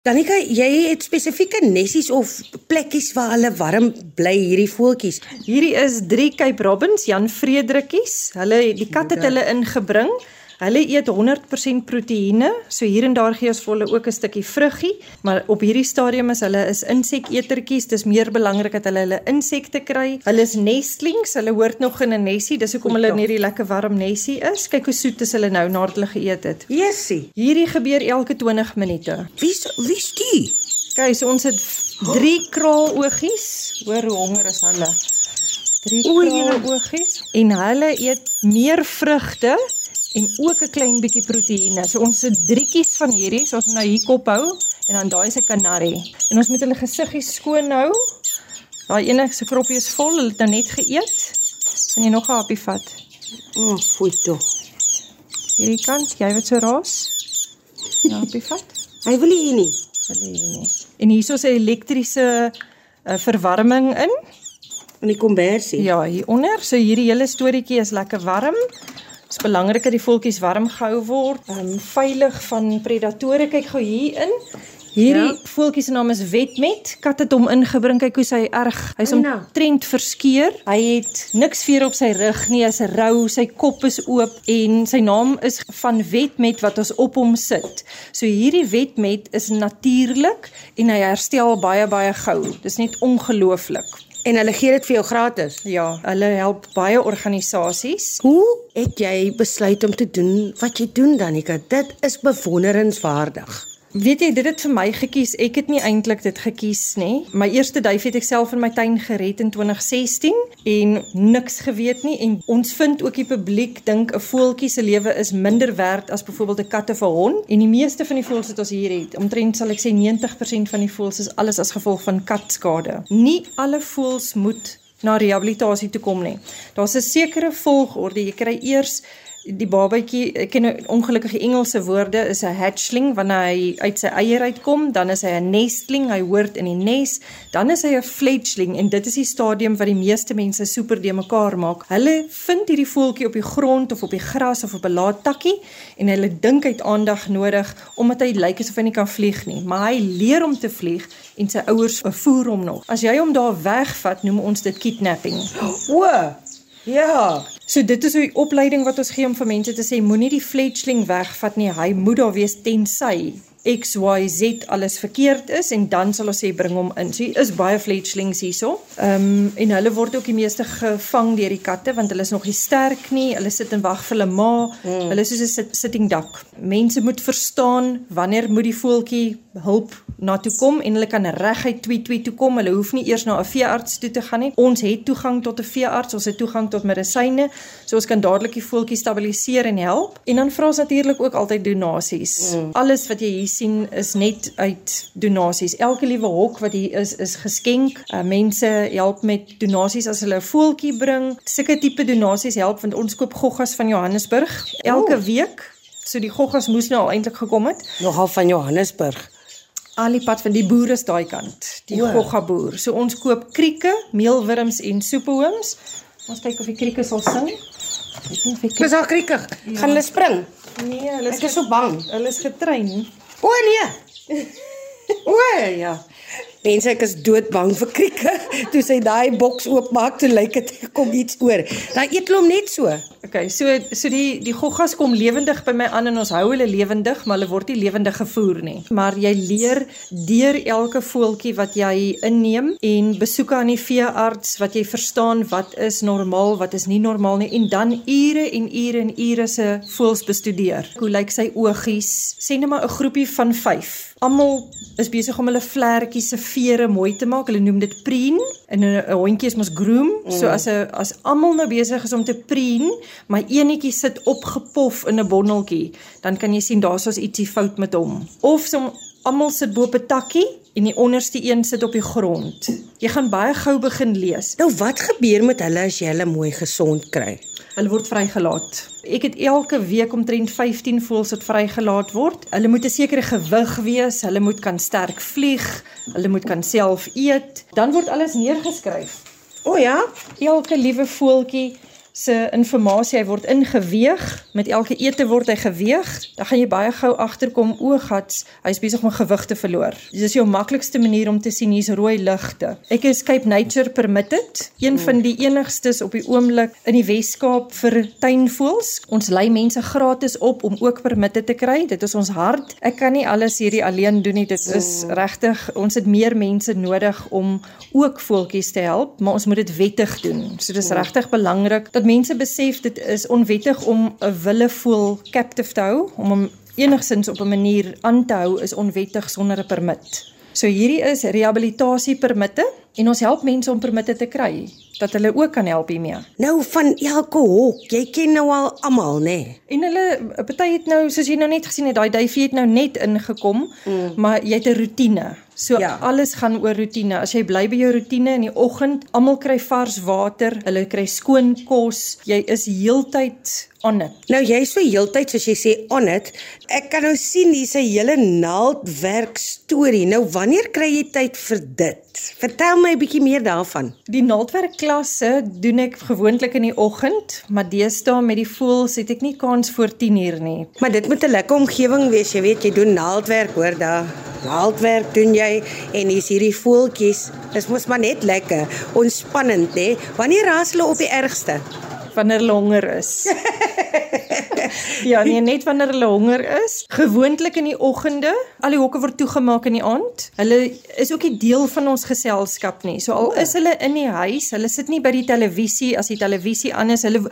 Danika, jy het spesifieke nessies of plekkies waar hulle warm bly hierdie voeltjies. Hierdie is 3 Cape Robins, Jan Frederickies. Hulle die kat het hulle ingebring. Hulle eet 100% proteïene, so hier en daar gee ons vir hulle ook 'n stukkie vruggie, maar op hierdie stadium is hulle is inseketertjies. Dis meer belangrik dat hulle hulle insekte kry. Hulle is nestlings, hulle hoort nog in 'n nesie. Dis hoekom hulle in hierdie lekker warm nesie is. Kyk hoe soet is hulle nou nadat hulle geëet het. Jessie, Hierdie gebeur elke 20 minute. wie's wie's die? Kyk, so ons het 3 kraaloogies. Hoor hoe honger is hulle. 3 O, ja. kraaloogies en hulle eet meer vrugte en ook 'n klein bietjie proteïene. So ons het drietjies van hierdie, so ons moet nou hier kop hou en dan daai 'n kanarie. En ons moet hulle gesiggies skoon hou. Daai ene se kroppie is vol, hulle het nou net geëet. Gaan jy nog 'n happie vat? O, oh, foei toe. Hierdie kant, jy wat so raas. Ja, happie vat. Hy wil nie hier nie. Wil jy nie. En hier is 'n elektriese uh, verwarming in. In die kombersie. Ja, hieronder. So hierdie hele storieetjie is lekker warm. Dit is belangrik dat die voeltjies warm gehou word. Ehm um, veilig van predatore. Kyk gou hier in. Hierdie Ja. voeltjie se naam is Wetmet. Kat het hom ingebring. Kyk hoe sy erg. Hy's nou. omtrent verskeer. Hy het niks veer op sy rug nie. Hy's rou. Sy kop is oop en sy naam is van Wetmet wat ons op hom sit. So hierdie Wetmet is natuurlik en hy herstel baie baie gou. Dis net ongelooflik. En hulle gee dit vir jou gratis. Ja, hulle help baie organisasies. Hoe het jy besluit om te doen wat jy doen Danika? Dit is bewonderenswaardig. Weet jy, dit het vir my gekies. Ek het nie eintlik dit gekies nie. My eerste duif het ek self in my tuin gered in 2016 en niks geweet nie en ons vind ook die publiek dink 'n voeltjie se lewe is minder werd as byvoorbeeld 'n kat of 'n hond en die meeste van die voëls wat ons hier het, omtrent sal ek sê 90% van die voëls is alles as gevolg van katskade. Nie alle voëls moet na rehabilitasie toe kom nie. Daar's 'n sekere volgorde. Jy kry eers die babatjie, ek ken nou ongelukkige Engelse woorde is 'n hatchling wanneer hy uit sy eier uitkom, dan is hy 'n nestling, hy hoort in die nes, dan is hy 'n fledgling en dit is die stadium wat die meeste mense super de mekaar maak. Hulle vind hierdie voeltjie op die grond of op die gras of op 'n laat takkie en hulle dink hy het aandag nodig omdat hy lyk asof hy nie kan vlieg nie, maar hy leer om te vlieg en sy ouers voer hom nog. As jy hom daar wegvat, noem ons dit kidnapping. O. Ja. So dit is die opleiding wat ons gee om vir mense te sê moenie die fledgling wegvat nie. Hy moet daar wees tensy XYZ alles verkeerd is en dan sal ons sê bring hom in. So is baie fledglings hierso. Ehm um, en hulle word ook die meeste gevang deur die katte want hulle is nog nie sterk nie. Hulle sit en wag vir hulle ma. Mm. Hulle is soos 'n sit, sitting duck. Mense moet verstaan wanneer moet die voeltjie hulp na toe kom en hulle kan reguit tweet tweet toe kom. Hulle hoef nie eers na 'n veearts toe te gaan nie. Ons het toegang tot 'n veearts, ons het toegang tot medisyne, so ons kan dadelik die voeltjie stabiliseer en help. En dan vra ons natuurlik ook altyd donasies. Mm. Alles wat jy hier sien is net uit donasies. Elke liewe hok wat hier is is geskenk. Uh, mense help met donasies as hulle 'n voeltjie bring. Sulke tipe donasies help want ons koop goggas van Johannesburg elke Oh. week. So die goggas moes nou al eintlik gekom het. Nogal van Johannesburg. Al die pad van die boere is daai kant, die O. gogga boer. So ons koop krieke, meelwurms en soepehooms. Ons kyk of die krieke sal sing. Ek nie of die Dis krieke al kriekig. Gaan hulle spring? Nee, hulle is Ek is so bang. Hulle is getrein. O nee. O ja. Mense ek is doodbang vir krieke. Toe sy daai boks oopmaak, toe lyk dit kom iets oor. Dan eet hulle hom net so. Okay, so so die die goggas kom lewendig by my aan en ons hou hulle lewendig, maar hulle word nie lewendig gevoer nie. Maar jy leer deur elke voeltjie wat jy inneem en besoeke aan die veearts wat jy verstaan wat is normaal, wat is nie normaal nie en dan ure en ure en ure se voels bestudeer. Hoe lyk sy oogies? Sê net maar 'n groepie van 5. Almal is besig om hulle vlekkies se vere mooi te maak. Hulle noem dit preen en 'n hondjie is mos groom. So as 'n as almal nou besig is om te preen, maar eenetjie sit opgepof in 'n bondeltjie, dan kan jy sien daar's ons ietsie fout met hom. Of som almal sit bo op 'n takkie en die onderste een sit op die grond. Jy gaan baie gou begin lees. Nou wat gebeur met hulle as jy hulle mooi gesond kry? Hulle word vrygelaat. Ek het elke week omtrent 15 voëls wat vrygelaat word. Hulle moet 'n sekere gewig wees, hulle moet kan sterk vlieg, hulle moet kan self eet. Dan word alles neergeskryf. O ja. Elke liewe voeltjie se inligting, hy word ingeweeg. Met elke ete word hy geweeg. Dan gaan jy baie gou agterkom o, gats, hy's besig om gewig te verloor. Dis is jou maklikste manier om te sien hier's rooi ligte. Ek is Cape Nature Permitted, een van die enigstes op die oomblik in die Wes-Kaap vir tuinvoëls. Ons lei mense gratis op om ook permitte te kry. Dit is ons hart. Ek kan nie alles hierdie alleen doen nie. Dit is regtig ons het meer mense nodig om ook voeltjies te help, maar ons moet dit wettig doen. So dis regtig belangrik dat mense besef dit is onwettig om 'n willevoel captive te hou, om hom enigsins op 'n manier aan te hou is onwettig sonder 'n permit. So hierdie is rehabilitasiepermitte en ons help mense om permitte te kry dat hulle ook kan help hiermee. Nou van elke hok, jy ken nou al almal, nê? Nee. En hulle party het nou soos jy nou net gesien het, daai duifie het nou net ingekom, mm. maar jy het 'n rotine. So ja. alles gaan oor rotine. As jy bly by jou rotine in die oggend, almal kry vars water, hulle kry skoon kos, jy is heeltyd on it. Nou jy's so heeltyd soos jy sê on it. Ek kan nou sien hier's 'n hele naaldwerk storie. Nou wanneer kry jy tyd vir dit? Vertel my 'n bietjie meer daarvan. Die naaldwerk klasse doen ek gewoonlik in die oggend, maar deesdae met die voëls het ek nie kans voor 10uur nie. Maar dit moet 'n lekker omgewing wees, jy weet, jy doen naaldwerk hoor daar. Naaldwerk doen jy en hier's hierdie voeltjies. Dis mos maar net lekker, ontspannend, hè? Wanneer raas hulle op die ergste? Wanneer hulle honger is. ja, nee, net wanneer hulle honger is. Gewoonlik in die oggende, al die hokke word toegemaak in die aand. Hulle is ook 'n deel van ons geselskap nie. So al is hulle in die huis, hulle sit nie by die televisie as die televisie aan is. Hulle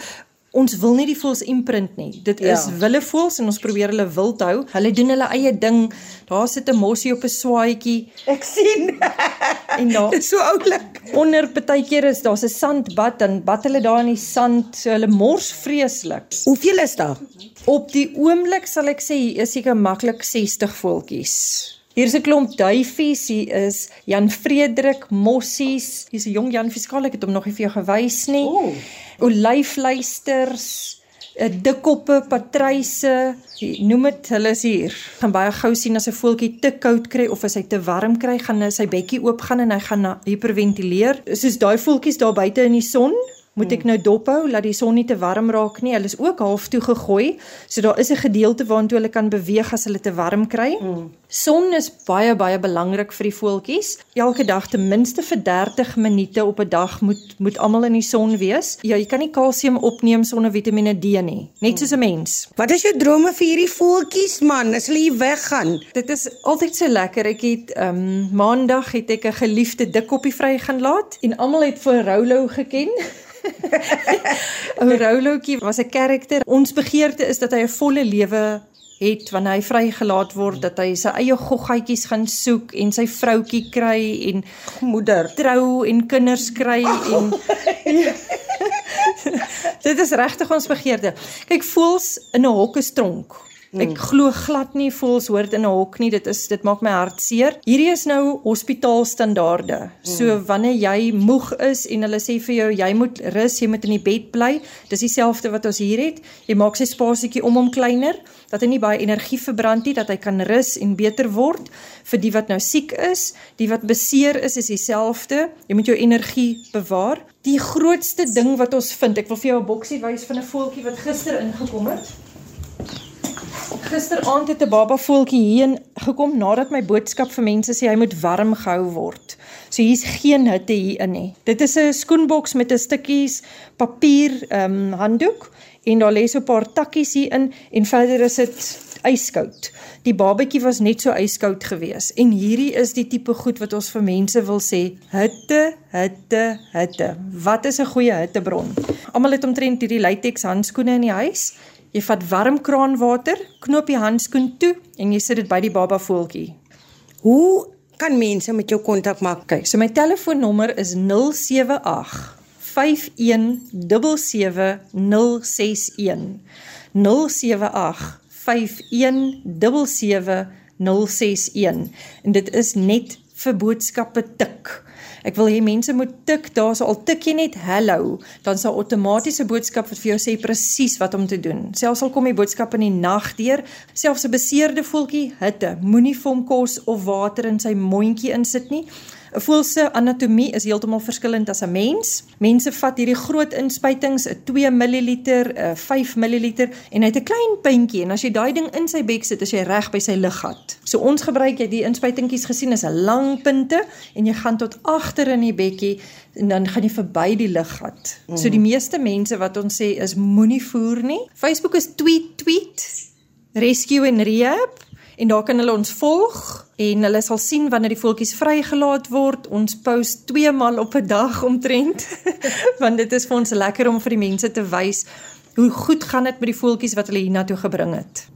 Ons wil nie die voels imprint nie. Dit is ja. wille voels en ons probeer hulle wild hou. Hulle doen hulle eie ding. Daar sit 'n mossie op 'n swaadjie. Ek sien. en daar Dit is so oulik. Onder partykeer is daar's 'n sandbad dan bad hulle daar in die sand. So hulle mors vreeslik. Hoeveel is daar? Op die oomblik sal ek sê hier is seker maklik 60 voeltjies. Hier's 'n klomp duifies, hier is Jan Frederik mossies. Hier's 'n jong Jan Fiskaal, ek het hom nog nie vir jou gewys nie. Ooh. Olyfluisters, 'n dikkoppe, patryse, noem dit, hulle is hier. Gaan baie gou sien as 'n voeltjie te koud kry of as hy te warm kry, gaan hy sy bekkie oopgaan en hy gaan hiperventileer. Soos daai voeltjies daar buite in die son, moet ek nou dophou laat die son nie te warm raak nie. Hulle is ook half toe gegooi, so daar is 'n gedeelte waartoe hulle kan beweeg as hulle te warm kry. Mm. Son is baie baie belangrik vir die voeltjies. Elke dag ten minste vir 30 minute op 'n dag moet moet almal in die son wees. Ja, jy kan nie kalsium opneem sonder Vitamiene D nie, net soos 'n mens. Wat is jou drome vir hierdie voeltjies man as hulle hier weggaan? Dit is altyd so lekker. Ek het ehm um, maandag het ek 'n geliefde dikkoppie vry gaan laat en almal het vir Rolo geken. Ou Rolootjie was 'n karakter. Ons begeerte is dat hy 'n volle lewe het wanneer hy vrygelaat word dat hy sy eie goggatjies gaan soek en sy vroutjie kry en moeder trou en kinders kry en ja. Dit is regtig ons begeerte. Kyk, voels in 'n hok is tronk. Ek hmm. glo glad nie voels hoort in 'n hok nie. Dit is dit maak my hart seer. Hierdie is nou hospitaalstandaarde. So hmm. wanneer jy moeg is en hulle sê vir jou jy moet rus, jy moet in die bed bly, dis dieselfde wat ons hier het. Jy maak sy spasietjie om hom kleiner dat hy nie baie energie verbrand nie, dat hy kan rus en beter word. Vir die wat nou siek is, die wat beseer is, is dieselfde. Jy moet jou energie bewaar. Die grootste ding wat ons vind, ek wil vir jou 'n boksie wys van 'n voeltjie wat gister ingekom het. Gisteraand het 'n baba voeltjie hier gekom nadat my boodskap vir mense sê hy moet warm gehou word. So hier's geen hitte hier in nie. Dit is 'n skoenboks met 'n stukkies papier ehm um, handdoek en daar lê so 'n paar takkies hier in en verder is dit yskoud. Die babatjie was net so yskoud gewees en hierdie is die tipe goed wat ons vir mense wil sê, hitte, hitte, hitte. Wat is 'n goeie hittebron? Almal het omtrent hierdie latex handskoene in die huis. Jy vat warm kraanwater, knoop die handskoen toe en jy sit dit by die baba voeltjie. Hoe kan mense met jou kontak maak? Kyk, so my telefoonnommer is 078 5177061. 078 5177061 en dit is net vir boodskappe tik. Ek wil hê mense moet tik, daar sal al tik jy net hallo, dan sal outomatiese boodskap vir jou sê presies wat om te doen. Selfs al kom die boodskap in die nag deur, selfs 'n beseerde voeltjie hitte, moenie vir hom kos of water in sy mondjie insit nie. 'n Voël se anatomie is heeltemal verskillend as 'n mens. Mense vat hierdie groot inspuitings, 'n 2 ml, 'n 5 ml en hy het 'n klein puntjie en as jy daai ding in sy bek sit, is jy reg by sy luggat. So ons gebruik jy die inspuitingkies gesien is 'n lang punte en jy gaan tot agter in die bekkie en dan gaan jy verby die luggat. Mm. So die meeste mense wat ons sê is moenie voer nie. Facebook is tweet tweet Rescue en Rehab en daar kan hulle ons volg en hulle sal sien wanneer die voeltjies vrygelaat word. Ons post twee maal op 'n dag omtrent want dit is vir ons lekker om vir die mense te wys hoe goed gaan dit met die voeltjies wat hulle hiernatoe gebring het.